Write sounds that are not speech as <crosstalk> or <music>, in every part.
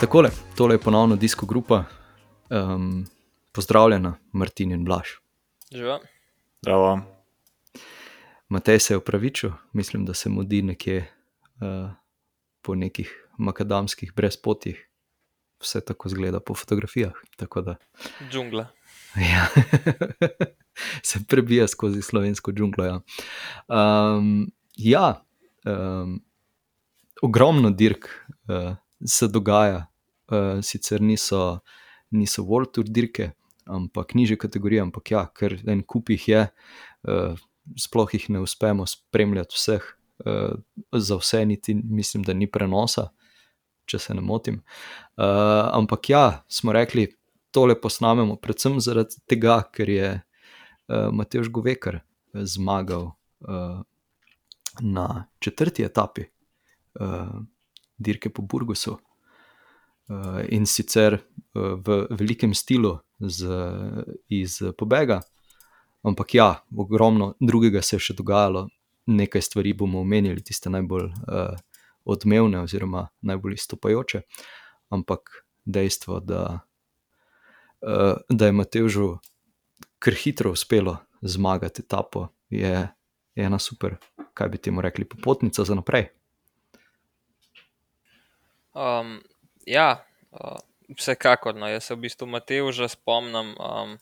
Takole, tole je ponovno disko grupa. Um, pozdravljena, Martin in Blaž. Živa. Zdravo. Matej se je upravičil, mislim, da se mudi nekje uh, po nekih makadamskih brezpotjih. Vse tako zgleda po fotografijah. Tako da, Džungla. <laughs> ja, se prebija skozi slovensko džunglo. Ja, um, ja um, ogromno dirk uh, se dogaja, uh, sicer niso, niso World Tour dirke, ampak niže kategorije, ampak ja, ker en kup jih je, uh, sploh jih ne uspemo spremljati vseh, uh, za vse niti mislim, da ni prenosa, če se ne motim. Uh, ampak ja, smo rekli, tole posnamemo predvsem zaradi tega, ker je uh, Mateoš Govekar zmagal uh, na četrti etapi uh, dirke po Burgosu. Uh, in sicer uh, v velikem stilu z, iz pobega, ampak ja, ogromno drugega se je še dogajalo, nekaj stvari bomo omenili, tiste najbolj uh, odmevne, oziroma najbolj izstopajoče. Ampak dejstvo, da, uh, da je Matežu kar hitro uspelo zmagati etapo, je, je ena super, kaj bi temu rekli, popotnica za naprej. Um, ja, uh, vsekakor. No. Jaz se v bistvu Mateju že spomnim, um,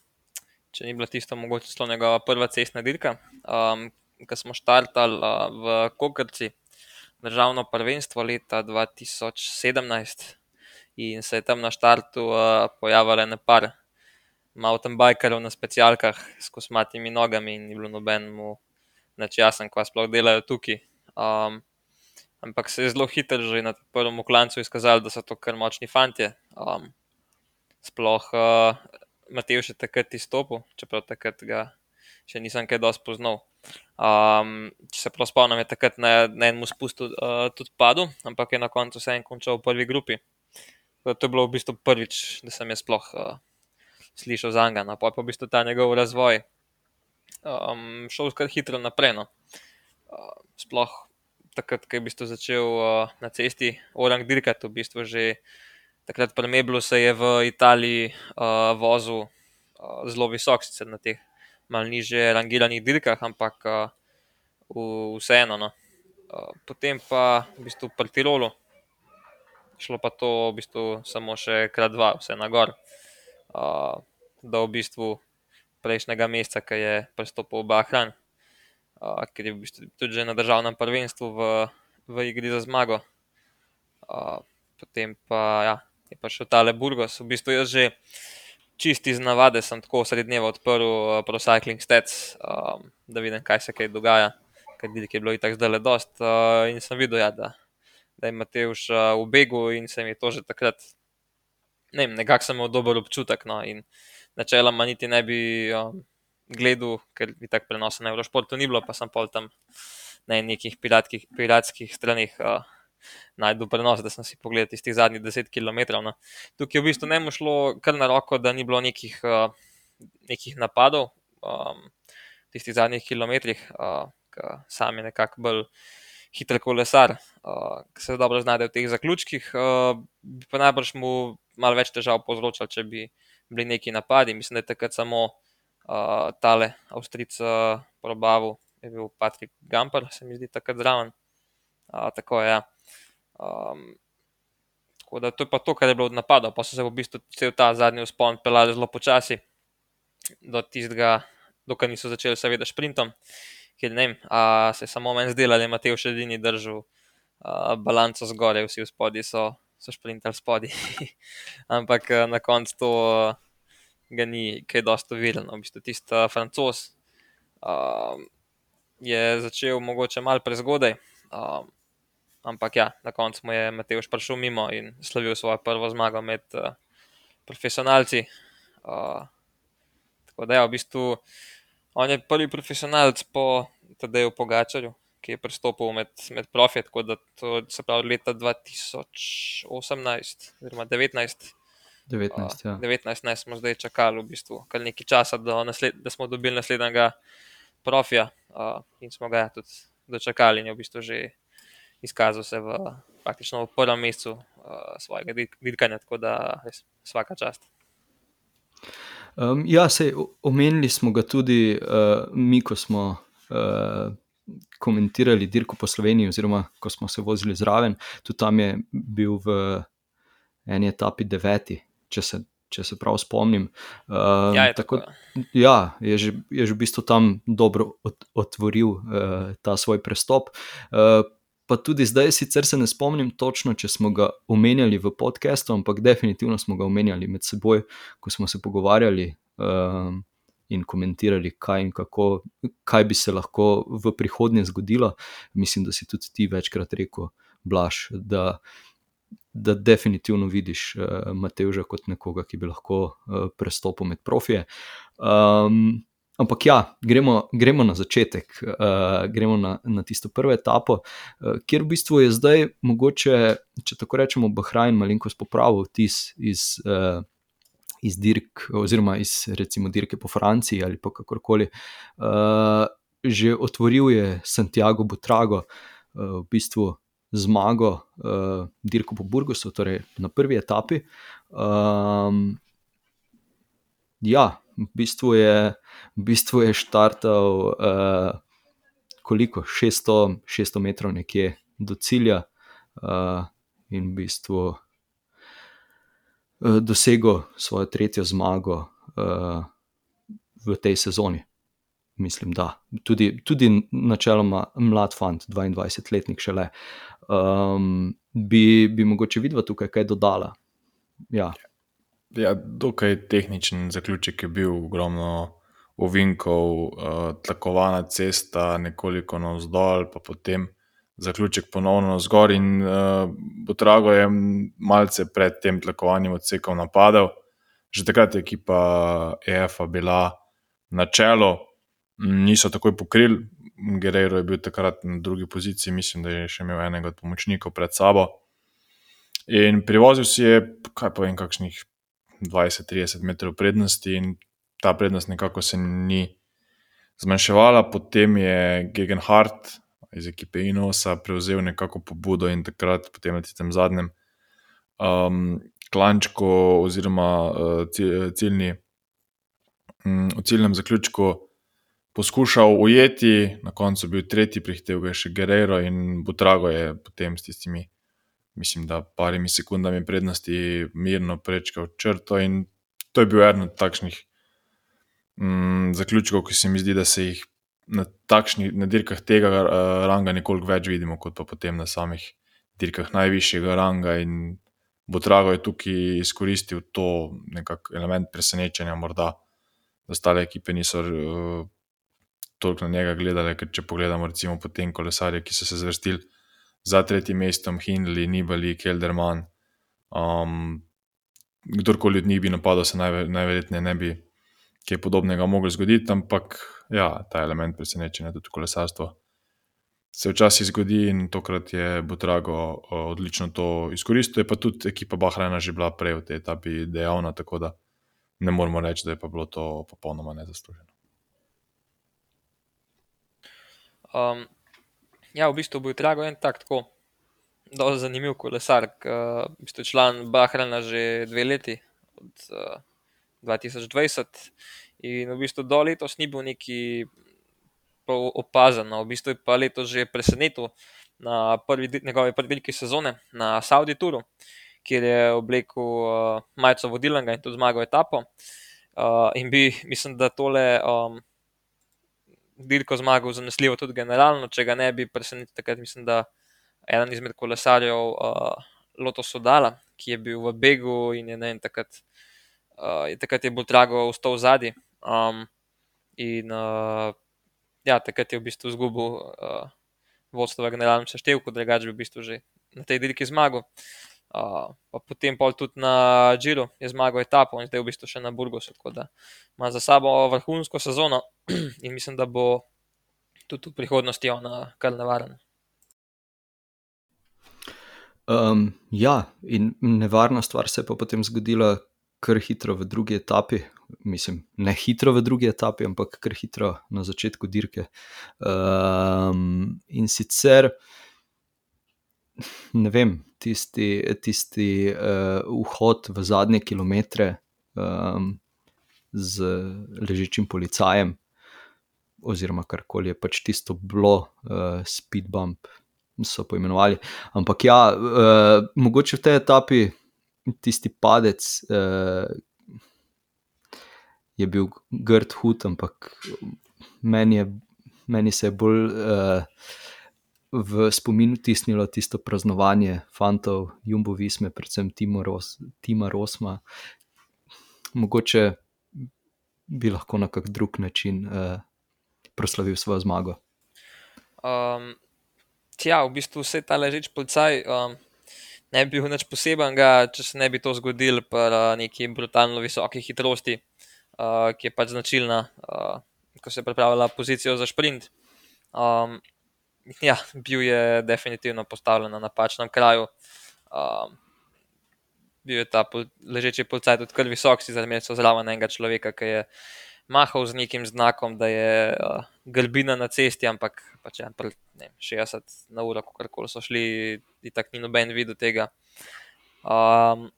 če ni bila tista mogoče celo njegova prva cestna dirka, um, ko smo štartali uh, v Kokrci, državno prvenstvo leta 2017 in se je tam na štartu uh, pojavilo nepar mountain bikerov na specialkah s kosmatimi nogami in ni bilo nobenemu nič jasen, kva sploh delajo tukaj. Um, ampak se je zelo hitro že na prvem klancu izkazalo, da so to kar močni fanti. Um, sploh uh, Matej še takrat izstopil, čeprav takrat ga še nisem kaj dosti poznal. Um, če se prav spomnim, je takrat na, na enem spustu uh, tudi padel, ampak je na koncu vse en končal v prvi grupi. To je bilo v bistvu prvič, da sem jaz sploh uh, slišal za njega, no pa je v bistvu ta njegov razvoj um, šel kar hitro naprej. No. Uh, sploh takrat, ko je v bistvu začel uh, na cesti orang dirkati, v bistvu že takrat pri Meblu se je v Italiji uh, vozil uh, zelo visok, sicer na teh mal niže rangiranih dirkah, ampak uh, vseeno. No. Uh, potem pa v bistvu pri Tirolu, šlo pa to v bistvu samo še krat dva, vse na gor. Uh, do v bistvu prejšnjega meseca, ki je pristopil v Bahrain, uh, ker je v bistvu tudi že na državnem prvenstvu v, v igri za zmago. Uh, potem pa ja, je pa še tale Burgos. V bistvu jaz že čisti iz navade sem tako sredi dneva odprl uh, Procycling Stats, um, da vidim, kaj se kaj dogaja, ker vidim, je bilo itak zdaj le dost. Uh, in sem videl, ja, da, da je Mateus uh, v begu in se mi je to že takrat, ne vem, nekako sem imel dober občutek. No, in, načeloma niti ne bi um, gledal, ker bi tako prenosen na Eurošportu ni bilo, pa sem pol tam na nekih piratskih, piratskih stranih uh, najdel prenos, da sem si pogledal tistih zadnjih 10 km. No. Tukaj je v bistvu ne mu šlo kar na roko, da ni bilo nekih, uh, nekih napadov um, v tistih zadnjih kilometrih, uh, ki sam je nekako bolj. Hiter kolesar, uh, ki se dobro znajde v teh zaključkih, uh, bi pa najbrž mu malo več težav povzročal, če bi bili neki napadi. Mislim, da je takrat samo uh, tale Avstrijc uh, probavil, je bil Patrik Gamper, se mi zdi takrat zraven. Uh, tako je. Ja. Um, tako da to je pa to, kar je bilo od napada, pa so se v bistvu cel ta zadnji vzpon pelali zelo počasi do tistega, dokaj niso začeli, seveda, sprintom. Ker ne vem, a se je samo meni zdelo, da je Matej še edini držal uh, balanco zgoraj, vsi v spodnji so so šprintali spodaj. <laughs> Ampak eh, na koncu to uh, ga ni kaj dosto videl. No. V bistvu tisti francos uh, je začel mogoče malo prezgodaj. Uh, ampak ja, na koncu mu je Matej prišel mimo in slavil svojo prvo zmago med uh, profesionalci. Uh, da ja, v bistvu on je prvi profesionalc po Tadeju Pogačarju ki je pristopil med, med profi, tako da to se pravi leta 2018, oziroma 19. 19, ja. 19 ne, smo zdaj čakali, v bistvu, kar nekaj časa, nasled, da smo dobili naslednjega profija uh, in smo ga tudi dočakali in je v bistvu že izkazal se v praktično v prvem mesecu uh, svojega dirkanja, tako da res vsaka čast. Um, ja, se omenili smo ga tudi uh, mi, ko smo uh, komentirali dirko po Sloveniji, oziroma ko smo se vozili zraven. Tudi tam je bil v eni etapi deveti, če se, če se prav spomnim. Uh, ja, je tako. tako ja, je, že, je že v bistvu tam dobro ot, otvoril uh, ta svoj prestop. Uh, Pa tudi zdaj, sicer se ne spomnim točno, če smo ga omenjali v podkastu, ampak definitivno smo ga omenjali med seboj, ko smo se pogovarjali. Um, in komentirali, kaj in kako, kaj bi se lahko v prihodnje zgodilo. Mislim, da si tudi ti večkrat rekel, Blaž, da, da definitivno vidiš uh, Mateža kot nekoga, ki bi lahko uh, prestopil med profije. Um, Ampak ja, gremo, gremo na začetek, uh, gremo na, na tisto prvo etapo, uh, kjer v bistvu je zdaj mogoče, če tako rečemo, Bahrajn malenkost popravil tis iz uh, iz dirk, oziroma iz recimo dirke po Franciji ali pa kakorkoli. Uh, že otvoril je Santiago Butrago, uh, v bistvu zmago, uh, dirko po Burgosu, torej na prvi etapi. Um, ja, v bistvu je, v bistvu je štartal uh, koliko, 600, 600 metrov nekje do cilja, uh, in v bistvu. Eh, dosegel svojo tretjo zmago uh, v tej sezoni. Mislim, da tudi, tudi načeloma mlad fant, 22-letnik šele, um, bi, bi mogoče videla tukaj kaj dodala. Ja. Ja, dokaj tehničen zaključek je bil, ogromno ovinkov, uh, tlakovana cesta, nekoliko navzdol, pa potem zaključek ponovno zgor. In uh, Botrago je malce pred tem tlakovanjem odsekal napadal. Že takrat je ekipa EFA bila na čelu, niso takoj pokrili. Guerrero je bil takrat na drugi poziciji, mislim, da je še imel enega od pomočnikov pred sabo. In privozil si je, kaj pa vem, kakšnih 20-30 metrov prednosti, in ta prednost nekako se ni zmanjševala. Potem je Gegenhardt iz ekipe Inosa prevzel nekako pobudo in takrat, potem na tem zadnjem um, klančku, oziroma uh, ciljni, um, v ciljnem zaključku, poskušal ujeti, na koncu bil tretji, prihtel je še Guerrero in Butrago je potem s tistimi, mislim, da parimi sekundami prednosti mirno prečkal črto. In to je bil eden od takšnih um, zaključkov, ki se mi zdi, da se jih na takšnih na dirkah tega uh, ranga nekoliko več vidimo, kot pa potem na samih dirkah najvišjega ranga. In Botrago je tukaj izkoristil to element presenečenja, morda, da ostale ekipe niso uh, toliko na njega gledale. Ker če pogledamo, recimo, potem kolesarje, ki so se zvrstili za tretjim mestom, Hindley, Nibali, Kelderman. Um, kdorkoli od njih bi napadal, se najverjetneje ne bi kaj podobnega moglo zgoditi, ampak ja, ta element presenečenja, tudi kolesarstvo, se včasih zgodi in tokrat je Butrago odlično to izkoristil. Je pa tudi ekipa Bahrajna že bila prej v tej etapi dejavna, tako da ne moremo reči, da je pa bilo to popolnoma nezasluženo. Um, ja, v bistvu bo Butrago en tak tako. Zelo zanimiv kolesar, ki je član Bahrajna že dve leti, od uh, 2020. In v bistvu do letos ni bil neki opazen, no. v bistvu je pa letos že presenetil na prvi, njegovi prvi veliki sezone na Saudi Touru, kjer je oblekel uh, majico vodilnega in tudi zmagal etapo. Uh, in bi, mislim, da tole um, dirko zmagal zanesljivo tudi generalno, če ga ne bi presenetil, takrat mislim, da eden izmed kolesarjev uh, Loto Sodala, ki je bil v Begu in je vem takrat. Uh, takrat je bolj drago vstal zadnji, Um, in uh, ja, takrat je v bistvu izgubil uh, vodstvo v generalnem seštevku, drugače bi v bistvu že na tej dirki zmagal. Uh, pa potem pa tudi na Džiru je zmagal etapo in zdaj v bistvu še na Burgosu. Tako da ima za sabo vrhunsko sezono <clears throat> in mislim, da bo tudi v prihodnosti ona kar nevarna. Um, ja, in nevarna stvar se je pa potem zgodila kar hitro v drugi etapi, mislim, ne hitro v drugi etapi, ampak kar hitro na začetku dirke. Um, in sicer <laughs> ne vem, tisti, tisti uh, vhod v zadnje kilometre um, z ležečim policajem, oziroma karkoli je pač tisto bilo, uh, speed bump. So poimenovali. Ampak ja, uh, mogoče v tej etapi tisti padec uh, je bil grd hud, ampak meni, je, meni se je bolj uh, v spomin vtisnilo tisto praznovanje fantov, Jumbo Visme, predvsem Ros, Tima Rosma. Mogoče bi lahko na kak drug način uh, proslavil svojo zmago. Um, tja, v bistvu vse ta ležeč policaj. Um, Ne bi bil nič posebenega, če se ne bi to zgodilo pri neki brutalno visoki hitrosti, uh, ki je pač značilna, uh, ko se je pripravila pozicijo za sprint. Um, ja, bil je definitivno postavljen na napačnem kraju. Um, bil je ta pol, ležeči policaj tudi kar visok, si tega zraven enega človeka, ki je mahal z nekim znakom, da je uh, grbina na cesti, ampak pač je pred 60 na uro, kako koli so šli, in tako ni noben videl tega. Um,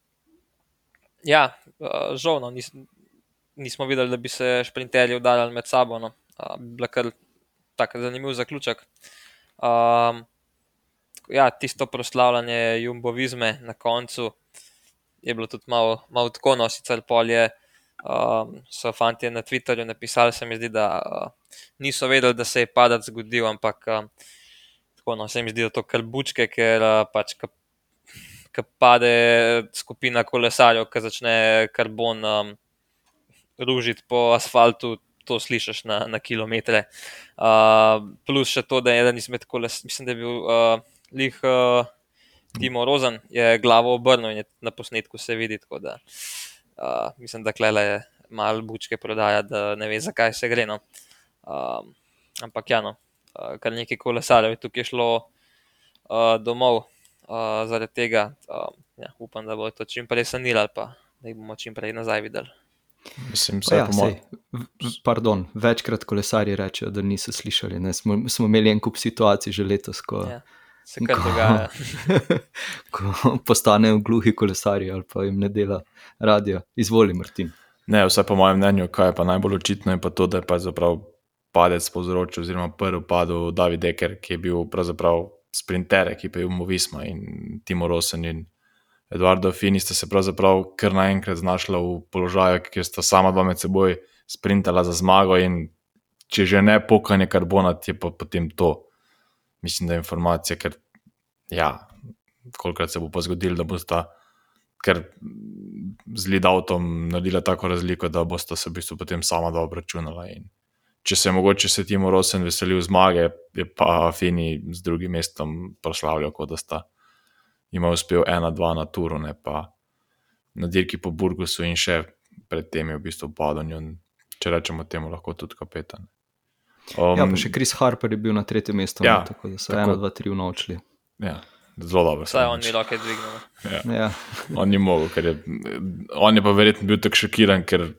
ja, uh, žal, no, nis, nismo videli, da bi se šprinterji udarjali med sabo. No. Uh, Bila kar tako zanimiv zaključek. Um, ja, tisto proslavljanje jumbovizme na koncu je bilo tudi malo, malo tako, no, sicer polje. Um, so fanti na Twitterju napisali, se mi zdi, da uh, niso vedeli, da se je padec zgodil, ampak um, tako, no, se mi zdi, da to kar bučke, ker uh, pač, ki pade skupina kolesarjev, ki začne karbon um, ružiti po asfaltu, to slišiš na, na kilometre. Uh, plus še to, da je eden izmed koles, mislim, da je bil uh, lih uh, Timo Rozen, je glavo obrnil in je na posnetku se vidi. Da, uh, mislim, da klele je malo bučke prodaja, da ne ve, zakaj se gre. No. Uh, ampak ja, no, uh, kar nekaj kolesarjev je tukaj šlo uh, domov uh, zaradi tega. Uh, ja, upam, da bo to čim prej sanirali, pa da jih bomo čim prej nazaj videli. Mislim, ja, sej, pardon, večkrat kolesari rečejo, da niso slišali. Smo, smo imeli en kup situacij že letos, ko, Ja, se kar dogaja. <laughs> ko postanejo gluhi kolesari ali pa jim ne dela radio. Izvoli, Martin. Ne, vsaj po mojem mnenju, kaj je pa najbolj očitno, je pa to, da je pa zaprav padec povzročil, oziroma prvi padel David Deker, ki je bil pravzaprav sprinter, ki pa je imel Visma in Timo Rosen in Eduardo Fini sta se pravzaprav kar naenkrat znašla v položaju, kjer sta sama dva med seboj sprintala za zmago. In če že ne pokanje karbona, je pa potem to, mislim, da je informacija, ker ja, kolikrat se bo pa zgodilo, da bosta kar z lidavtom naredila tako razliko, da bosta se v bistvu potem sama dva obračunala. In če se mogoče se Timo Rosen veselil zmage, je pa Fini z drugim mestom proslavljal, kot da sta ima uspel ena, dva na turu, ne pa na dirki po Burgosu in še predtem je v bistvu padel, če rečemo temu, lahko tudi kapetan. Um, ja, pa še Chris Harper je bil na tretjem mestu, Ja, ne, tako da so tako. ena, dva, tri unovčili. Ja, zelo dobro. Sem on ni roke dvignil. Ja. Ja, On ni mogel, ker je, on je pa verjetno bil tako šokiran, ker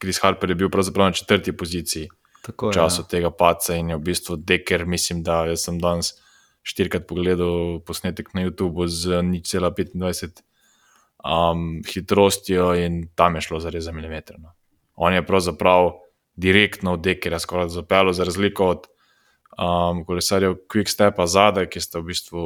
Chris Harper je bil pravzaprav na četrti poziciji tako v je. času Ja. tega paca in je v bistvu deker, mislim, da jaz sem danes štirikrat pogledal posnetek na YouTubu z nič cela 25 um, hitrostjo in tam je šlo za res za milimeter. No. On je pravzaprav direktno v dekerja skoraj zapeljal, za razliko od um, kolesarjev Quick Stepa zadaj, ki sta v bistvu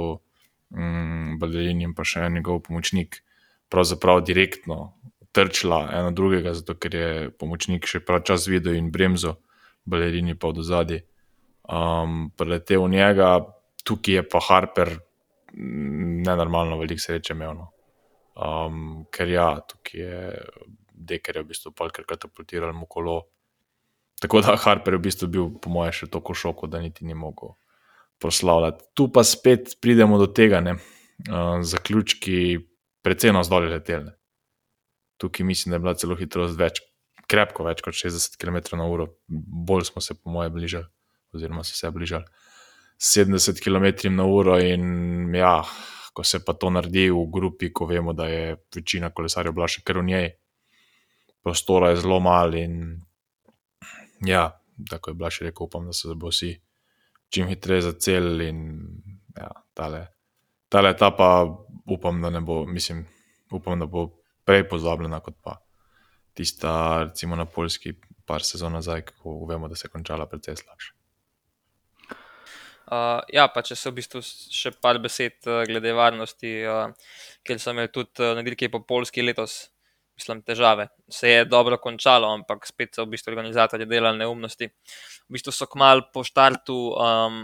um, Balerin in pa še njegov pomočnik, pravzaprav direktno trčila eno drugega, zato ker je pomočnik še prav čas videl in bremzo, Balerini pa od zadaj. Um, preletel v njega, tukaj je pa Harper mm, nenormalno veliko sreče imel. No. Um, ker ja, tukaj je Deker je v bistvu polkrat katapultiral mu kolo. Tako da Harper je v bistvu bil, po mojem, še tako v šoku, da niti ni mogel proslavljati. Tu pa spet pridemo do tega, ne, uh, zaključki, precej nas dolje letelne. Tukaj mislim, da je bila celo hitrost več, krepko več kot 60 km/h, bolj smo se, po mojem, bližali, oziroma so se bližali 70 km/h. In ja, ko se pa to naredi v grupi, ko vemo, da je večina kolesarjev bila še kar v njej, prostora je zelo malo. Ja, tako je bila še rekel, upam, da se bo vsi čim hitreje zacelili in ja, tale ta leta pa upam, da ne bo, mislim, upam, da bo prej pozabljena kot pa tista, recimo na Poljski, par sezon nazaj, ko vemo, da se je končala precej slabše. Uh, ja, pa če se v bistvu še par besed uh, glede varnosti, uh, ker sem imel tudi uh, na dirki po Polski letos, mislim, težave. Se je dobro končalo, ampak spet so v bistvu organizatorji delali neumnosti. V bistvu so kmal po štartu um,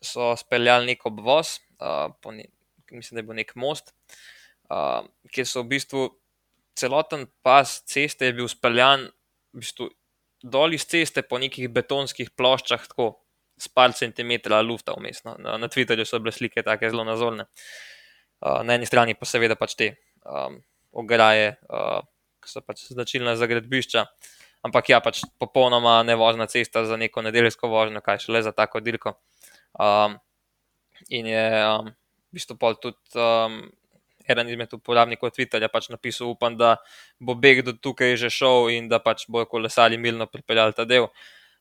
so speljali nek obvoz, uh, ne, mislim, da je bil nek most, uh, kjer so v bistvu celoten pas ceste je bil speljan v bistvu dol iz ceste po nekih betonskih ploščah, tako s par centimetra lufta vmes. No. Na, na Twitterju so bile slike tako zelo nazorne. Uh, na eni strani pa seveda pač te um, ograje, uh, ki so pač značilne za gradbišča. Ampak ja, pač popolnoma nevožna cesta za neko nedeljsko vožnjo, kaj šele za tako dirko. Um, in je um, v bistvu pol tudi um, eden izmed uporabnikov Twitterja pač napisal, upam, da bo beg do tukaj že šel in da pač bojo kolesali milno pripeljali ta del.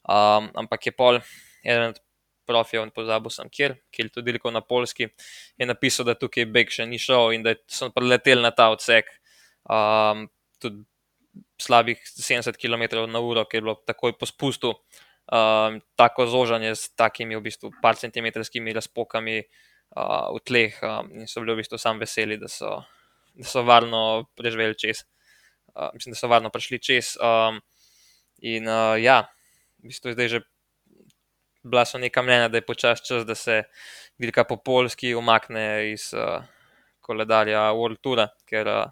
Um, ampak je pol eden od profijev, in pozabil sem, kjer, kjer tudi rekel na polski, je napisal, da tukaj Beg še ni šel in da so preleteli na ta odsek. Um, tudi slabih 70 km na uro, ker je bilo takoj po spustu. Um, tako zožanje s takimi, v bistvu, par centimetrskimi razpokami uh, v tleh, um, in so bili v bistvu sam veseli, da so, da so varno preživeli čez. Uh, mislim, da so varno prišli čez. Um, in uh, ja, v bistvu je zdaj že bila so neka mnenja, da je počasi čas, da se Vilka po polski umakne iz uh, koledarja World Tour, ker uh,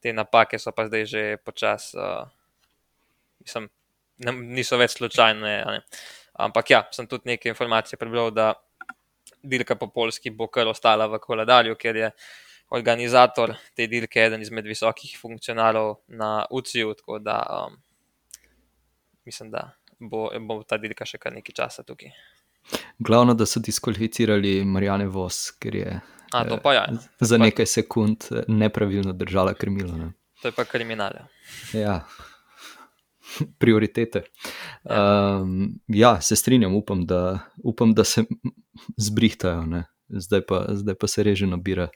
te napake so pa zdaj že počasi, uh, mislim, ne, niso več slučajne. Ampak ja, sem tudi nekaj informacij prebral, da Vilka po polski bo kar ostala v koledarju, ker je. Organizator te dirke eden izmed visokih funkcionarjev na UCI-ju, tako da um, mislim, da bo, bo ta dirka še kar nekaj časa tukaj. Glavno, da so diskvalificirali Marijane Vos, ker je A, pa, ja. za pa... nekaj sekund eh, nepravilno držala krmilo. Ne. To je pa kriminal. Ja. Prioritete. Ja. Um, ja, se strinjam, upam, da, upam, da se zbrihtajajo, zdaj pa, zdaj pa se reže nabira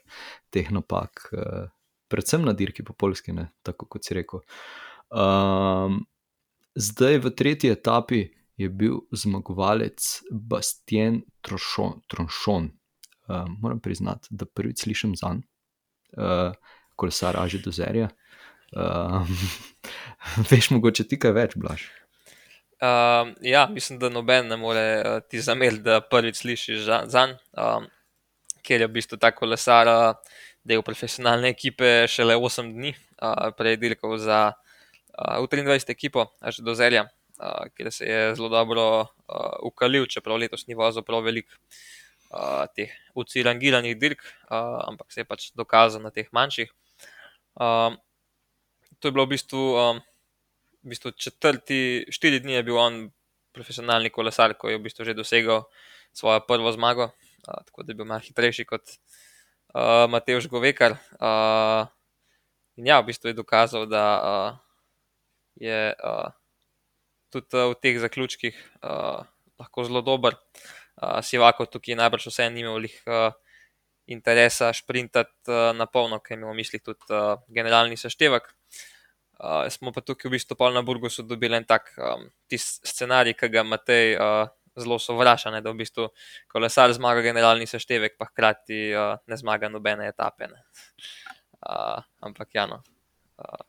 teh napak, uh, predvsem na dirki po polski, ne? tako kot si rekel. Um, Zdaj v tretji etapi je bil zmagovalec Bastien Tronšon. Uh, moram priznati, da prvič slišim za njim, uh, kolesar Aži do Zerja. Uh, <laughs> veš, mogoče ti kaj več, Blaž. Uh, ja, mislim, da noben ne more uh, ti zameriti, da prvič slišiš za njim, um, ker je v bistvu ta kolesar uh, del profesionalne ekipe šele 8 dni, uh, prej dirkal za v 23. ekipo, až do Zelja, kjer se je zelo dobro ukalil, čeprav letos ni vozil prav velik teh ucirangiranih dirk, ampak se je pač dokazal na teh manjših. To je bilo v bistvu, v bistvu četrti, štiri dni je bil on profesionalni kolesar, ko je v bistvu že dosegel svojo prvo zmago, tako da je bil malo hitrejši kot Mateoš Govekar. In ja, v bistvu je dokazal, da je uh, tudi v teh zaključkih uh, lahko zelo dober. Uh, Sivako tukaj najbrž vse ni imel uh, interesa šprintati uh, na polno, ker imamo v mislih tudi uh, generalni seštevek. Uh, smo pa tukaj v bistvu na Burgosu dobili en tak um, scenarij, ki ga Matej uh, zelo sovraža, da v bistvu kolesar zmaga generalni seštevek, pa hkrati uh, ne zmaga nobene etape. Uh, ampak ja, no. Uh,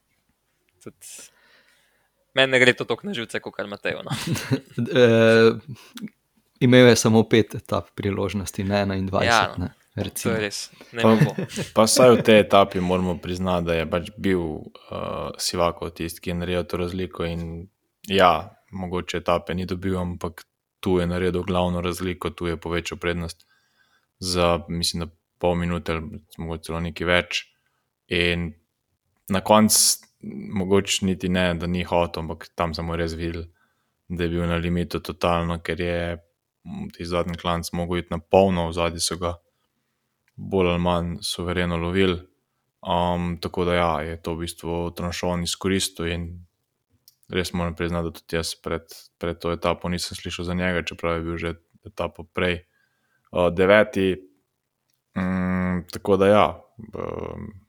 tudi meni ne gre to tako na živce, kot kar Matejo. No. <laughs> e, imel je samo pet etap priložnosti, ne 21. Ja, no. To je res. Pa, pa vsaj v tej etapi moramo priznati, da je pač bil uh, Sivako tisti, ki je naredil to razliko. In ja, mogoče etape ni dobil, ampak tu je naredil glavno razliko, tu je povečal prednost za, mislim, pol minute ali mogoče celo nekaj več. In na koncu mogoče niti ne, da ni hotel, ampak tam smo res videli, da je bil na limitu totalno, ker je ti zadnji klanc mogel iti na polno, v zadnji so ga bolj ali manj suvereno lovili. Um, tako da ja, je to v bistvu tranšon izkoristil in res moram priznati, da tudi jaz pred, pred to etapo nisem slišal za njega, čeprav je bil že etapo prej. Uh, deveti, Mm, tako da, ja, um,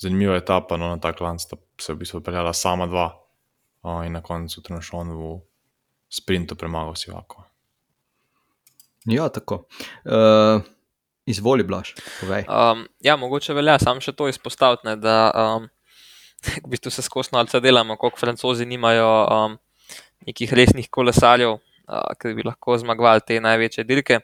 zanimiva etapa, no, na ta klanc se v bistvu peljala sama dva uh, in na koncu Trnošon v sprintu premagal Sivako. Ja, tako. Uh, izvoli, Blaž, povej. Um, ja, mogoče velja samo še to izpostaviti, ne, da um, <laughs> v bistvu se skozi malce delamo, kot francozi nimajo um, nekih resnih kolesarjev, uh, ki bi lahko zmagovali te največje dirke.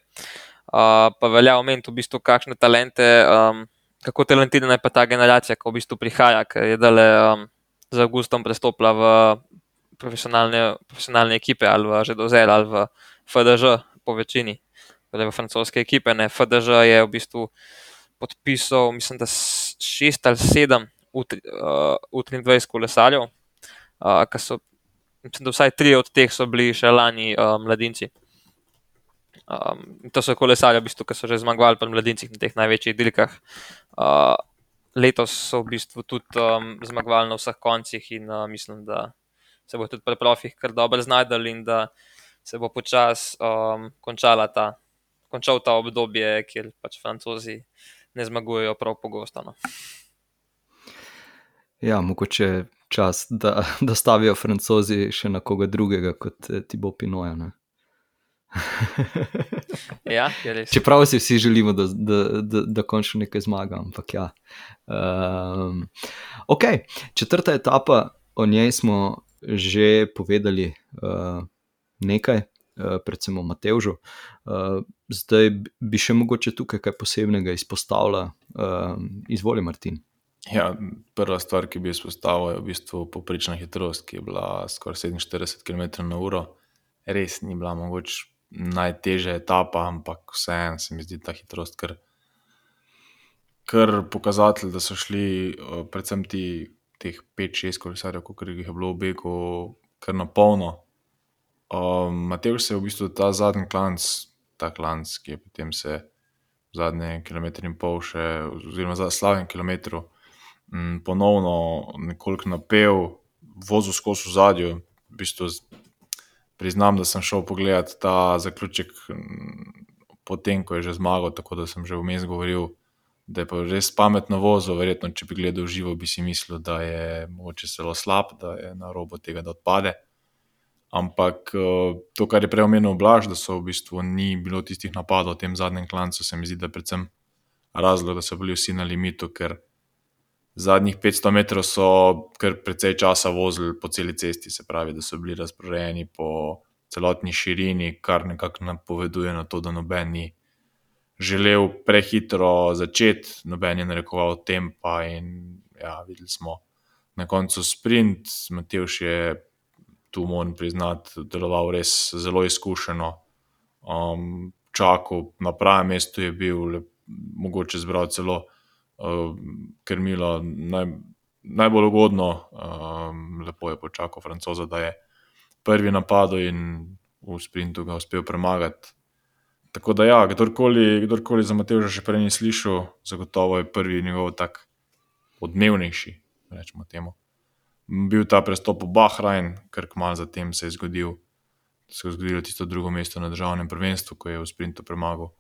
Uh, pa velja omeniti v bistvu, kakšne talente, um, kako talentirana je pa ta generacija, ki v bistvu prihaja, ker je dale um, z Augustom prestopila v profesionalne, profesionalne ekipe ali v Žedozer ali v FDŽ po večini torej v francoske ekipe. Ne. FDŽ je v bistvu podpisal, mislim, da šest ali sedem U23 uh, kolesarjev, uh, ki so, mislim, da vsaj tri od teh so bili še lani uh, mladinci. Um, to so kolesarji, v bistvu, ki so že zmagovali pri mladincih na teh največjih dirkah. Uh, letos so v bistvu tudi um, zmagovali na vseh koncih in uh, mislim, da se bo tudi pri profih kar dobro znajdel in da se bo počasi um, končala ta končal ta obdobje, kjer pač francozi ne zmagujejo prav pogosto. No. Ja, mogoče čas, da, da stavijo francozi še na koga drugega kot eh, Tibo Pinoja. <laughs> ja, Čeprav si vsi želimo, da, da, da, da končno nekaj zmaga. Ampak ja. Um, ok, četrta etapa, o njej smo že povedali uh, nekaj. Eh, predvsem o Matevžu. Eh, zdaj bi še mogoče tukaj kaj posebnega izpostavila, eh, izvoli Martin. Ja, prva stvar, ki bi izpostavil, je v bistvu poprečna hitrost, ki je bila skoraj 47 km/h. Res ni bila mogoče najtežja etapa, ampak vseeno se mi zdi ta hitrost kar, kar pokazatelj, da so šli predvsem ti. Teh 5-6 kolesarjev, kot jih je bilo v Beku, kar na polno, Um, Matej se je v bistvu ta zadnji klanc, ta klanc, ki je potem se zadnje kilometre in pol še, oziroma za slavni kilometr, um, ponovno nekoliko napel, vozil skozi zadju. V bistvu priznam, da sem šel pogledat ta zaključek, potem ko je že zmagal, tako da sem že vmes govoril. Da je pa res pametno vozil, verjetno, če bi gledal živo, bi si mislil, da je mogoče zelo slab, da je na robu tega, da odpade. Ampak eh, to, kar je prej omenil Blaž, da so v bistvu ni bilo tistih napadov v tem zadnjem klancu, se mi zdi, da je predvsem razlog, da so bili vsi na limitu, ker zadnjih 500 metrov so kar precej časa vozili po celi cesti, se pravi, da so bili razporejeni po celotni širini, kar nekako napoveduje na to, da noben ni želel prehitro začeti, noben je narekoval tempa in ja, videli smo. Na koncu sprint, Matejš je tu moram priznati, deloval res zelo izkušeno. Um, čakal na pravem mestu je bil, le, mogoče zbral celo krmilo, naj, najbolj ugodno, um, lepo je počakal francoza, da je prvi napadel in v sprintu ga uspel premagati. Tako da, ja, kdorkoli, kdorkoli za Mateo že prej ni slišal, zagotovo je prvi njegov tak odmevnejši, rečemo temu bil ta prestop v Bahrajn, ker kmalo zatem se je zgodil, se je zgodilo tisto drugo mesto na državnem prvenstvu, ko je v sprintu premagal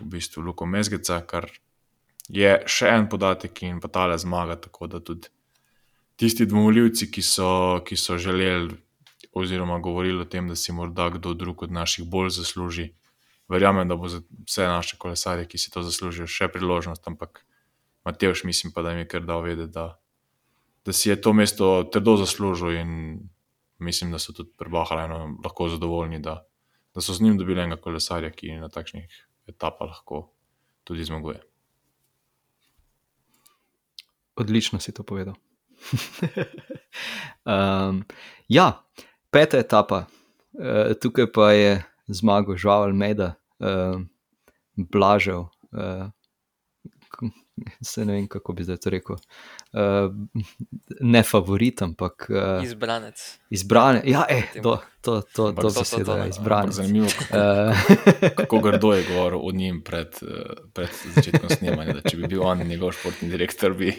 v bistvu Luko Mezgeca, kar je še en podatek in pa tale zmaga. Tako da tudi tisti dvomoljivci, ki so, ki so želeli oziroma govorili o tem, da si morda kdo drug od naših bolj zasluži. Verjamem, da bo za vse naše kolesarje, ki si to zaslužijo, še priložnost, ampak Mateoš, mislim pa, da jim je kar dal vedeti, da da si je to mesto trdo zaslužil in mislim, da so tudi prebahrajno lahko zadovoljni, da, da so z njim dobili enega kolesarja, ki na takšnih etapah lahko tudi zmaguje. Odlično si to povedal. <laughs> um, ja, peta etapa, uh, tukaj pa je zmagal Žavel Meda, uh, Blažev, uh, se ne vem, kako bi zdaj to rekel. Uh, ne favorit, ampak uh, izbranec. Izbranec, ja, eh, to, to, to, to, to se da izbranec. Zanimivo, kako, uh, <laughs> kako grdo je govoril o njim pred, pred začetkom snemanja. Če bi bil on njegov športni direktor, bi,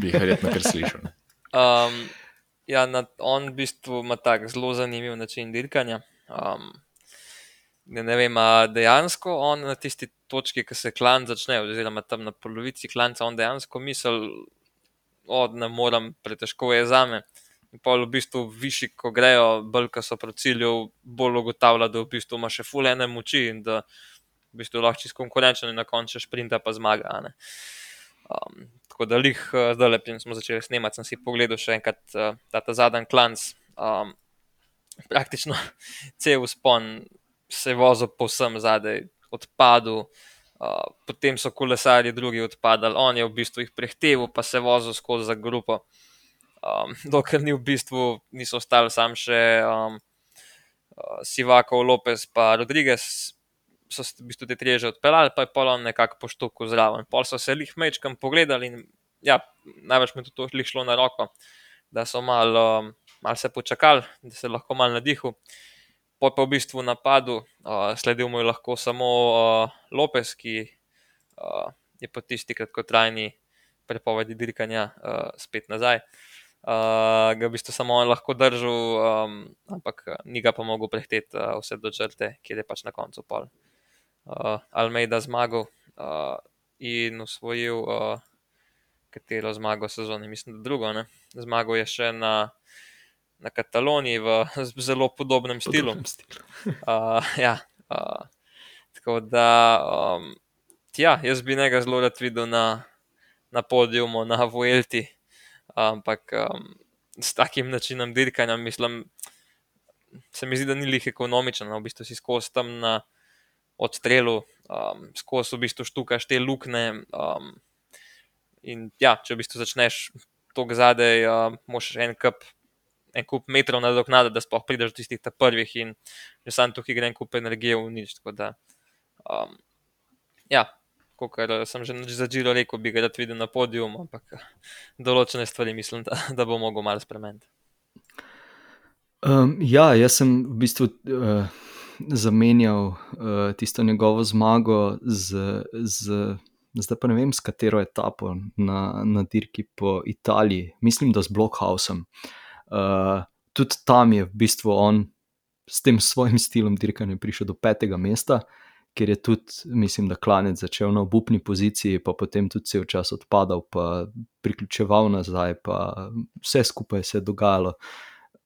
bi jih verjetno kar slišal. Um, ja, na, on v bistvu ima tak zelo zanimiv način dirkanja. Um, ne, ne vem, a dejansko on na tisti točki, ki se klan začne, oziroma tam na polovici klanca, on dejansko misli, da ne morem, pretežko je za me. In pa v bistvu višji, ko grejo, bolj ko so proti cilju, bolj ugotavlja, da v bistvu ima še fulene moči in da v bistvu lahko čez konkurenčen in na koncu šprinta pa zmaga. Um, tako da lih, uh, zdaj lepim smo začeli snemati, sem si pogledal še enkrat uh, ta, ta zadnji klanc. Um, praktično <laughs> cel uspon se je vozil povsem zadaj, odpadel, uh, potem so kolesarji drugi odpadali, on je v bistvu jih prehteval, pa se vozil skozi za grupo. Um, <laughs> dokler ni v bistvu, niso ostali sam še um, uh, Sivakov, Lopez pa Rodriguez, so se v bistvu te treže odpeljali, pa je polon nekako poštuku zraven. Pol so se lih mečkam pogledali in ja, največ mi je to lih šlo na roko, da so malo um, mal se počakali, da se lahko malo nadihu. Po pa v bistvu napadu, uh, sledil mu je lahko samo uh, Lopez, ki uh, je po tisti kratkotrajni prepovedi dirkanja uh, spet nazaj. Uh, ga v bistvu samo on lahko držal, um, ampak ni ga pa mogel prehteti uh, vse do črte, kjer je pač na koncu pol uh, Almeida zmagal uh, in usvojil uh, katero zmago sezone, mislim, da drugo. Ne? Zmagal je še na, na Kataloniji v zelo podobnem stilu. Podobnem stilu. <laughs> Uh, ja, uh, tako da, um, ja, jaz bi njega zelo rad videl na, na podiumu, na Vuelti, ampak um, s takim načinom dirkanja, mislim, se mi zdi, da ni lih ekonomičen, no, v bistvu si skozi tam na odstrelu, um, skozi v bistvu štukaš te lukne. Um, in ja, če v bistvu začneš tako zadaj, uh, moš en kup. En kup metrov nadoknada, da sploh prideš do tistih prvih, in že sam tukaj gre en kup energije v nič. Tako da, um, ja, kot sem že začel reči, bi ga rad videl na podiju, ampak <laughs> določene stvari mislim, da, da bo mogel malo spremeniti. Um, ja, jaz sem v bistvu uh, zamenjal uh, tisto njegovo zmago z. z Zdaj pa ne vem, s katero etapo na, na dirki po Italiji, mislim, da z Blockhausom. Uh, tudi tam je v bistvu on s tem svojim stilom dirkanja prišel do petega mesta, ker je tudi, mislim, da klanec začel na obupni poziciji, pa potem tudi cel čas odpadal, pa priključeval nazaj, pa vse skupaj se je dogajalo.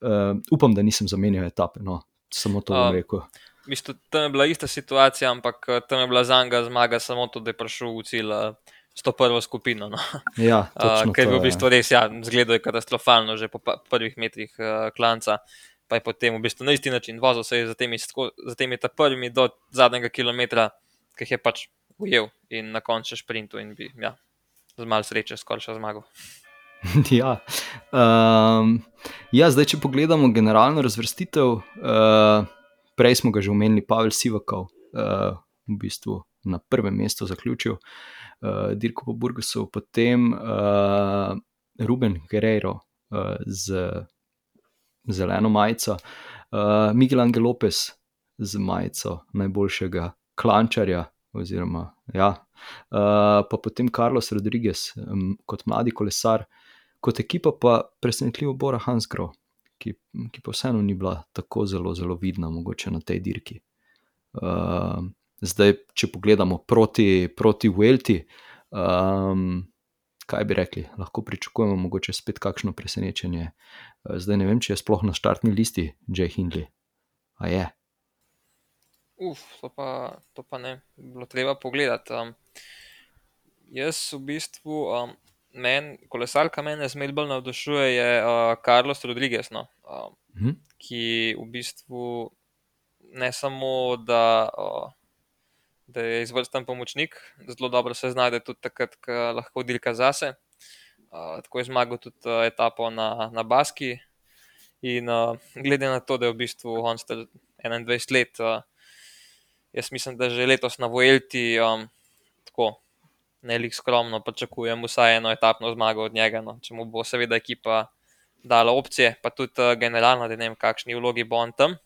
Uh, upam, da nisem zamenjal etape, no, samo to bom Um, rekel. Mislim, tam je bila ista situacija, ampak tam je bila za njega zmaga samo to, da je prišel v cilj uh, s to prvo skupino. No. Ja, <laughs> Uh, ker je bil v bistvu res, ja, zgledal je katastrofalno že po prvih metrih uh, klanca. Pa je potem v bistvu na isti način vozil se za temi, za temi ta prvimi do zadnjega kilometra, ki jih je pač ujel in na koncu še sprintu in bi, ja, z malo sreče skoraj še zmagal. <laughs> Ja. Um, ja, zdaj, če pogledamo generalno razvrstitev, uh, prej smo ga že omenili, Pavel Sivakov, uh, v bistvu na prvem mestu zaključil, uh, Dirko po Burgosu, potem uh, Ruben Guerrero uh, z zeleno majico, uh, Miguel Angel Lopez z majico najboljšega klančarja. Oziroma, ja. uh, pa potem Carlos Rodriguez um, kot mladi kolesar, kot ekipa pa presenetljivo Bora Hansgrohe, ki, ki pa vseeno ni bila tako zelo, zelo vidna, mogoče na tej dirki. Uh, zdaj, če pogledamo proti, proti Welti, um, kaj bi rekli, lahko pričakujemo mogoče spet kakšno presenečenje. Uh, zdaj ne vem, če je sploh na štartni listi Jay Hindley. A je. Uf, to pa, to pa ne, bi bilo treba pogledati. Um, jaz v bistvu, um, men, kolesarka mene zmeraj bolj navdušuje, je uh, Carlos Rodriguez, no, um, Mhm. ki v bistvu ne samo, da, uh, da je izvrsten pomočnik, zelo dobro se znajde tudi takrat, ko lahko dirka zase. Uh, tako je zmagal tudi uh, etapo na, na Baski. In uh, glede na to, da je v bistvu on star 21 let, uh, jaz mislim, da že letos na Vojelti um, tako nelik skromno pričakujem vsaj eno etapno zmago od njega. No. Če mu bo seveda ekipa dala opcije, pa tudi uh, generalno, da ne vem, kakšni vlogi bo on tam.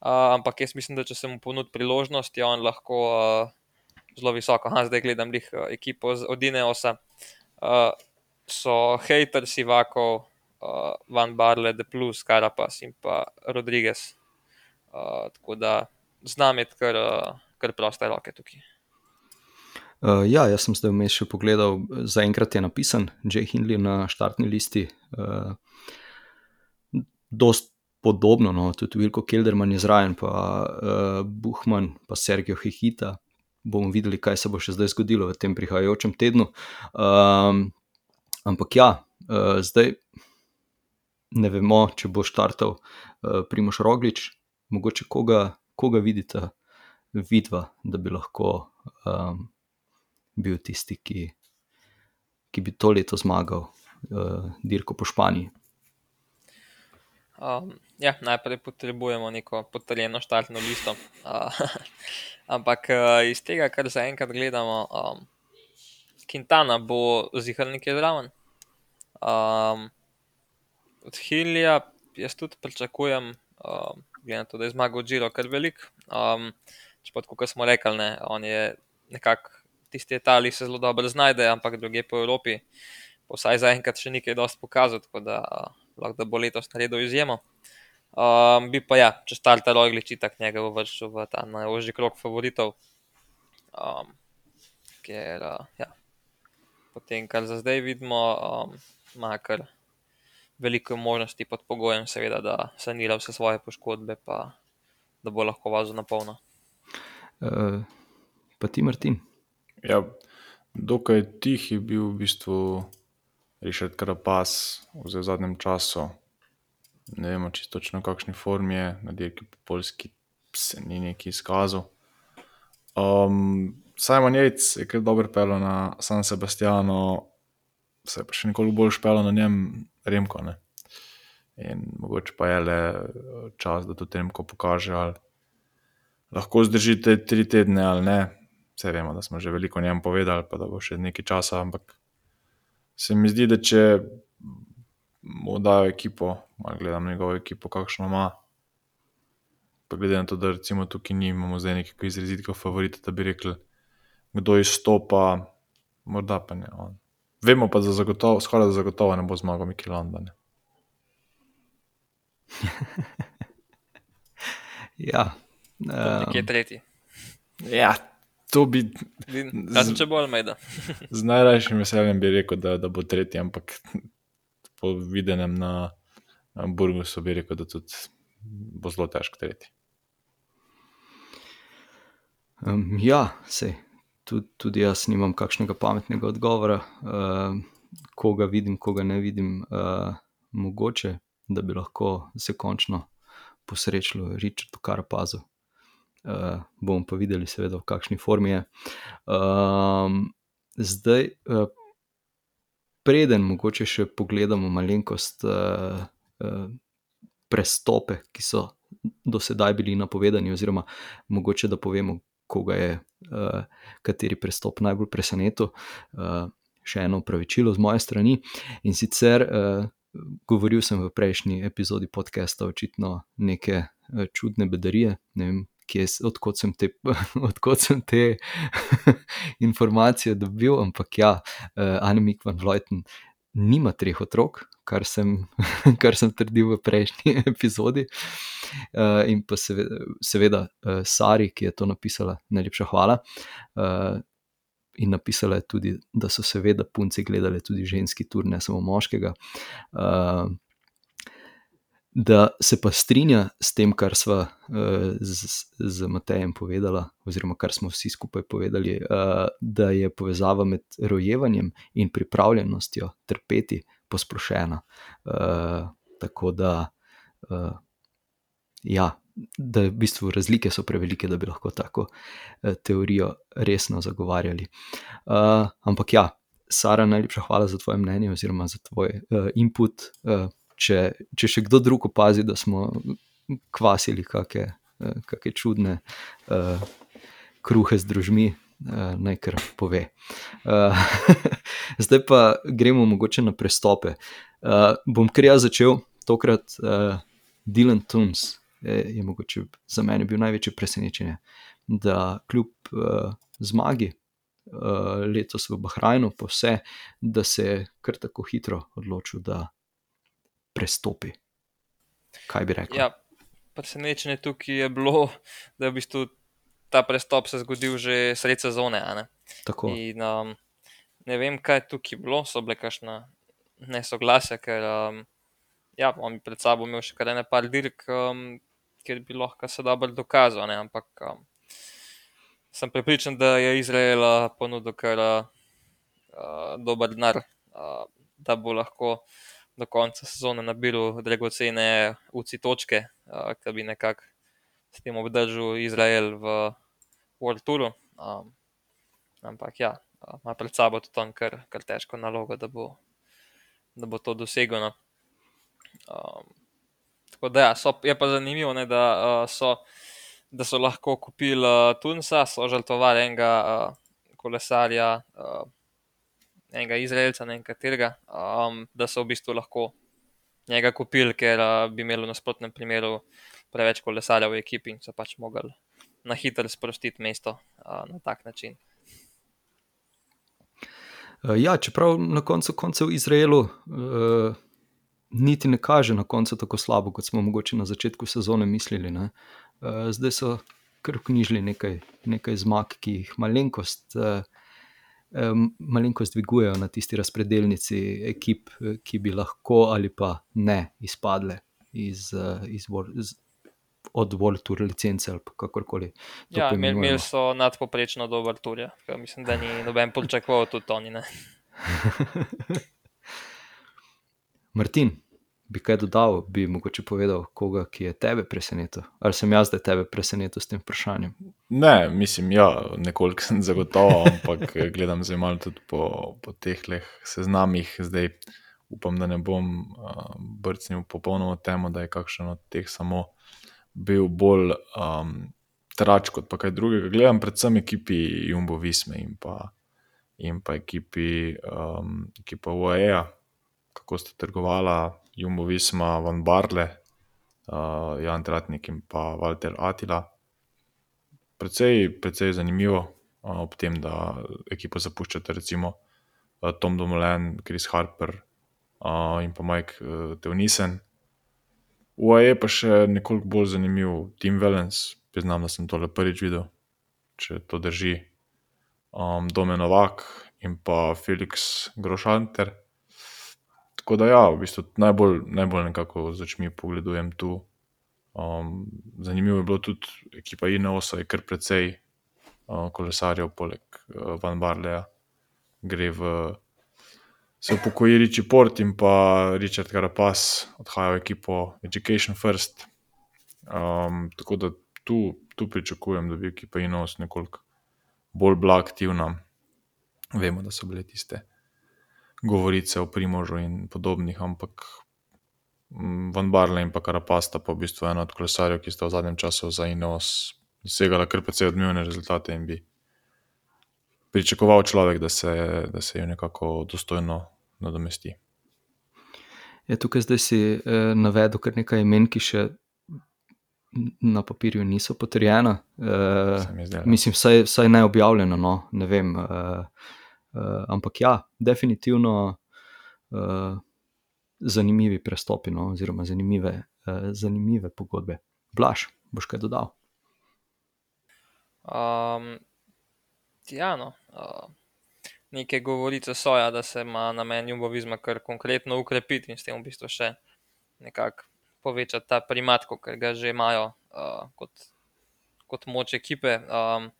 Uh, ampak jaz mislim, da če se mu ponudi priložnost, je on lahko uh, zelo visoko. Ha, zdaj gledam jih uh, ekipo od Ineosa. Uh, so hater Sivakov, uh, Van Barle, De Plus, Karapas in pa Rodriguez. Uh, tako da znam imeti kar, uh, kar proste roke tukaj. Uh, ja, jaz sem zdaj vmes še pogledal, zaenkrat je napisan, Jay Hindley na štartni listi. Uh, dost podobno, no, tudi Vilko Kelderman je zraven, pa uh, Buhman, pa Sergio Hehita. Bomo videli, kaj se bo še zdaj zgodilo v tem prihajajočem tednu. Um, ampak ja, uh, zdaj ne vemo, če bo štartal uh, Primoš Roglič, mogoče koga, koga vidite, vidva, da bi lahko um, bil tisti, ki, ki bi to leto zmagal, uh, dirko po Španiji. Um, ja, najprej potrebujemo neko potrjeno štartno listo. Uh, <laughs> ampak uh, iz tega, kar zaenkrat gledamo, um, Quintana bo zihar nekaj zraven. Um, od Hilja jaz tudi pričakujem, um, glede na to, da je zmagal Džiro kar velik. Um, Čeprav, kot smo rekli, ne, on je nekako tisti Italiji se zelo dobro znajde, ampak druge po Evropi, pa vsaj zaenkrat še nekaj dosti pokazati. Da, uh, lahko da bo letos naredil izjemo. Um, bi pa ja, če starta Roglič, tako njega vršil v ta najožji krok favoritov. Um, ker, uh, ja, potem, kar za zdaj vidimo, um, ima kar veliko možnosti pod pogojem, seveda, da sanira vse svoje poškodbe, pa da bo lahko vazil na polno. Uh, pa ti, Martin. Ja, dokaj tih je bil v bistvu. Rišet Karapas v zadnjem času. Ne vemo čisto točno, v kakšni formi je, na dirki po Poljski se ni neki izkazal. Um, Simon Jejc je kar dobro pel na San Sebastianu, se je pa še nekoliko bolj špelo na njem, Remko. Ne? In mogoče pa je le čas, da to Remko pokaže, ali lahko zdržite tri tedne ali ne. Vse vemo, da smo že veliko o njem povedali, pa da bo še nekaj časa, ampak se mi zdi, da če mu dajo ekipo, ali gledam njegovo ekipo, kakšno ima. Pa glede na to, da recimo tukaj ni, imamo zdaj nekaj izrazitega favorita, da bi rekli, kdo izstopa, morda pa ne. On. Vemo pa, da zagotovo, skoraj da zagotovo ne bo zmagal Miki London. <laughs> ja. Um, Nekje tretji. Ja, to bi. Zdaj, če bo Almeida. <laughs> z najrašim veseljem bi rekel, da, da bo tretji, ampak po videnem na, na Burgosu bi rekel, da tudi bo zelo težko tretji. Um, ja, sej, tudi, tudi jaz nimam kakšnega pametnega odgovora, uh, koga vidim, koga ne vidim. Uh, mogoče, da bi lahko se končno posrečilo Richardu Karapazu. Uh, bomo pa videli, seveda, v kakšni formi je. Um, zdaj, uh, preden mogoče še pogledamo malenkost uh, uh, prestope, ki so do sedaj bili napovedani, oziroma mogoče da povemo, koga je uh, kateri prestop najbolj presenetil. Uh, še eno upravičilo z moje strani. In sicer. Uh, Govoril sem v prejšnji epizodi podcasta, očitno neke čudne bedarije, ne vem, kje, odkot sem te, <laughs> odkot sem te <laughs> informacije dobil. Ampak ja, uh, eh, Anemik van Vlojten nima treh otrok, kar sem, <laughs> kar sem trdil v prejšnji epizodi. Uh, in pa seveda, seveda uh, Sari, ki je to napisala, najlepša hvala. Uh, In napisala je tudi, da so seveda punce gledali tudi ženski tur, ne samo moškega. Uh, da se pa strinja s tem, kar smo uh, z, z Matejem povedali, oziroma kar smo vsi skupaj povedali, uh, da je povezava med rojevanjem in pripravljenostjo trpeti posplošena. Uh, tako da, uh, ja, da v bistvu razlike so prevelike, da bi lahko tako uh, teorijo resno zagovarjali. Uh, ampak ja. Sara, najlepša hvala za tvoje mnenje, oziroma za tvoj uh, input. Uh, če, če še kdo drug opazi, da smo kvasili kakšne uh, čudne uh, kruhe z družmi, uh, naj kar pove. Uh, <laughs> zdaj pa gremo mogoče na prestope. Uh, bom kar jaz začel, tokrat uh, Dylan Tunes je, je mogoče za mene bil največje presenečenje, da kljub uh, zmagi. Letos v Bahrajnu, pa vse, da se je kar tako hitro odločil, da prestopi. Kaj bi rekel? Ja, presenečenje tukaj je bilo, da je v bistvu ta prestop se zgodil že sredi sezone. Ne? In, um, ne vem, kaj je tukaj bilo, so bile kakšne nesoglasja, ker um, ja, on bi pred sabo imel še kar ene par dirk, um, kjer bi lahko se dobro dokazal. Ne? Ampak um, sem prepričan, da je Izrael uh, ponudil kar uh, uh, dober denar, uh, da bo lahko do konca sezone nabiral dragocene UCI točke, uh, da bi nekako s tem obdržal Izrael v World Touru. Um, ampak ja, ima pred sabo tudi tam kar, kar težko nalogo, da bo, da bo to dosegel. No. Um, tako da ja, so, je pa zanimivo, ne, da, uh, so, da so lahko kupili uh, Tunisa, so žrtvovali enega uh, kolesarja. Uh, enega izraelca, ne katerega, um, da so v bistvu lahko njega kupili, ker uh, bi imeli v nasprotnem primeru preveč kolesarja v ekipi in so pač mogli na hitro sprostiti mesto uh, na tak način. Ja, čeprav na koncu koncev Izraelu uh, niti ne kaže na koncu tako slabo, kot smo mogoče na začetku sezone mislili. Uh, zdaj so kar knjižili nekaj, nekaj zmag, ki jih malenkost, uh, um, malenkost dvigujejo na tisti razpredelnici ekip, ki bi lahko ali pa ne izpadle iz, uh, iz, iz, od World Tour licence ali kakorkoli. Ja, imeli imel so nadpoprečno dober tur. Ja. Mislim, da ni noben pričakoval tudi oni. <laughs> Martin, bi kaj dodal, bi mogoče povedal, koga, ki je tebe presenetil? Ali sem jaz zdaj tebe presenetil s tem vprašanjem? Ne, mislim, ja, nekoliko sem zagotovo, ampak gledam zdaj malo tudi po, po teh seznamih. Zdaj upam, da ne bom uh, brcnil popolnoma temu, da je kakšen od teh samo bil bolj um, trač kot pa kaj drugega. Gledam predvsem ekipi Jumbo Visme in pa, in pa ekipi, um, ekipa UAE, kako sta trgovala Jumbo Visma, Van Barle, uh, Jan Tratnik in pa Walter Atila. Predvsej, predvsej zanimivo, uh, ob tem, da ekipo zapuščate, recimo uh, Tom Domolen, Chris Harper uh, in pa Mike uh, Teunisen. UAE pa še nekoliko bolj zanimiv, Tim Valens, priznam, da sem tole prvič videl, če to drži. Um, Domen Novak in pa Felix Grošanter. Tako da, ja, v bistvu najbolj, najbolj nekako z očmi pogledujem tu. Um, zanimivo je bilo tudi, ekipa INOS je kar precej uh, kolesarjev, poleg uh, Van Barleja, gre v se upokoji Riči Port in pa Richard Carapaz, odhajajo v ekipo Education First. Um, tako da tu, tu pričakujem, da bi ekipa Inos nekoliko bolj bila aktivna. Vemo, da so bile tiste govorice o Primožu in podobnih, ampak mm, Van Barle in pa Carapaz sta pa v bistvu ena od kolesarjev, ki sta v zadnjem času za Inos dosegala kar precej odmevne rezultate in bi pričakoval človek, da se, da se jo nekako dostojno nadomesti. Ja, tukaj zdaj si eh, navedel kar nekaj imen, ki še na papirju niso potrjena. Eh, mislim, vsaj, vsaj ne objavljeno, no, ne vem. Eh, eh, ampak ja, definitivno eh, zanimivi prestopi, no, oziroma zanimive, eh, zanimive pogodbe. Blaž, boš kaj dodal? Um, ja, no. Uh, neke govorice so, ja, da se ima namen Jumbovizma kar konkretno ukrepiti in s tem v bistvu še nekako povečati ta primat, ki ga že imajo uh, kot, kot moč ekipe. Um,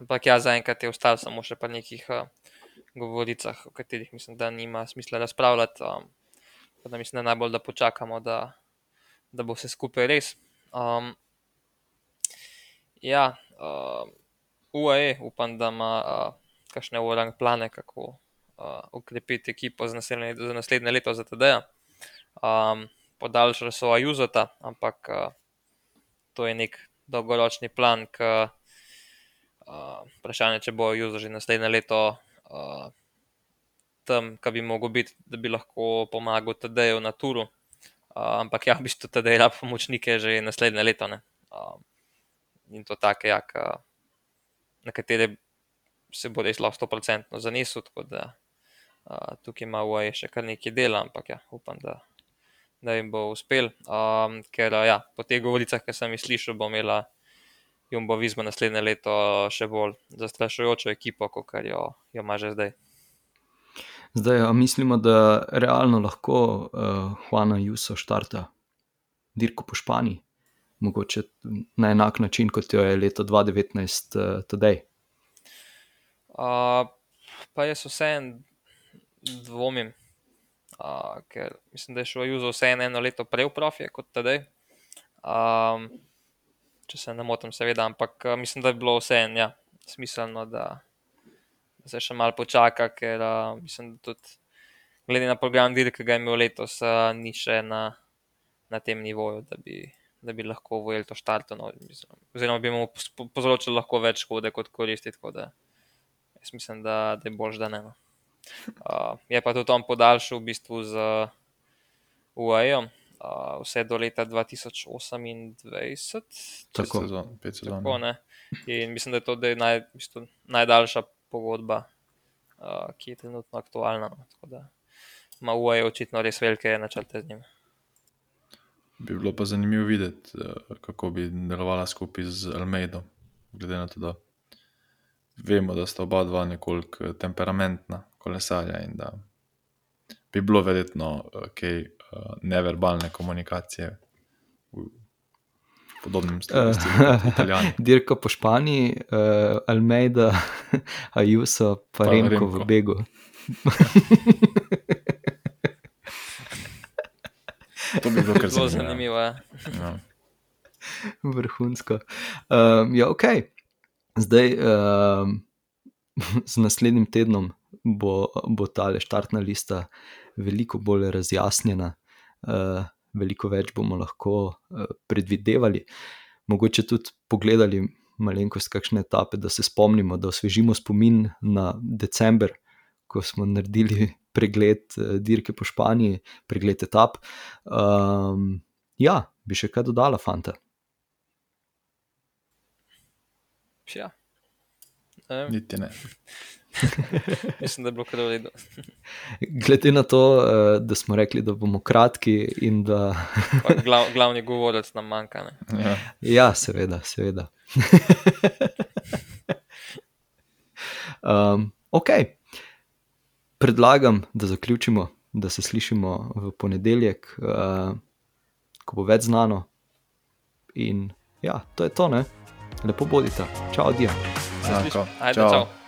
ampak ja, zaenkrat je ostal samo še pa nekih uh, govoricah, o katerih mislim, da nima smisla razpravljati. Um, da mislim, da najbolj, da počakamo, da, da bo vse skupaj res. Um, ja, uh, UAE, upam, da ima uh, kakšne urang plane, kako uh, ukrepiti ekipo za naslednje, za naslednje leto za TD. Um, podaljšali so Ajuzota, ampak uh, to je nek dolgoročni plan, ki uh, vprašanje, če bo Ajuzo že naslednje leto uh, tam, kaj bi mogel biti, da bi lahko pomagal TD-ju na turu. Uh, ampak ja, v bistvu TD je pomočnike že naslednje leto. Uh, in to take, ja, ka, na katere se bo res lahko 100% zanesel. Tako da uh, tukaj ima UAE še kar nekaj dela, ampak ja, upam, da, da jim bo uspel. Um, ker uh, ja, po teh govoricah, ki sem jih slišal, bo imela Jumbo Visma naslednje leto še bolj zastrašujočo ekipo, kot jo, jo ima že zdaj. Zdaj, a mislimo, da realno lahko uh, Juana Juso štarta dirko po Španiji, mogoče na enak način, kot jo je leto 2019 uh, tedaj. Uh, pa jaz vseeno dvomim, uh, ker mislim, da je šel Juzo vseeno eno leto prej v profije kot tedaj. Um, če se ne motim, seveda, ampak uh, mislim, da je bilo vseeno ja, smiselno, da, da se še malo počaka, ker uh, mislim, da tudi glede na program, dir, ki ga je imel letos, uh, ni še na, na tem nivoju, da bi, da bi lahko vojel to štarto. No, oziroma, bi mu povzročil lahko več škode kot koristi. Jaz mislim, da, da je bolj ždane. No. Uh, je pa tudi on podaljšal v bistvu z UAE uh, vse do leta 2028, tako pet sezon. Tako, In mislim, da je to da je naj, bistvu, najdaljša pogodba, uh, ki je trenutno aktualna. No. Tako da ima UAE očitno res velike načrte z njim. Bi bilo pa zanimivo videti, kako bi delovala skupaj z Almeidom, glede na to, da vemo, da sta oba dva nekoliko temperamentna kolesarja in da bi bilo verjetno kaj uh, neverbalne komunikacije. Podobnim stvarem, kot <laughs> Italijani. Dirka po Španiji, uh, Almeida, <laughs> Ajuso, pa, pa Remko v Begu. to bi bilo kar zelo zanimivo. Ja. Ja. Vrhunsko. Um, ja, ok. Zdaj, um, <laughs> z naslednjim tednom bo, bo ta štartna lista veliko bolj razjasnjena, veliko več bomo lahko uh, predvidevali. Mogoče tudi pogledali malenkost kakšne etape, da se spomnimo, da osvežimo spomin na decembr, ko smo naredili <laughs> pregled uh, dirke po Španiji, pregled etap. Um, ja, bi še kaj dodala, fanta. Ja. Niti ne. <laughs> <laughs> Mislim, da je bilo kar redo. <laughs> Glede na to, eh, da smo rekli, da bomo kratki in da. <laughs> glav, glavni govorec nam manjka. Ja. ja, seveda, seveda. um, ok, predlagam, da zaključimo, da se slišimo v ponedeljek, uh, ko bo več znano. In ja, to je to, ne? lepo bodite. Čau, Dio. Ajde, čau. čau.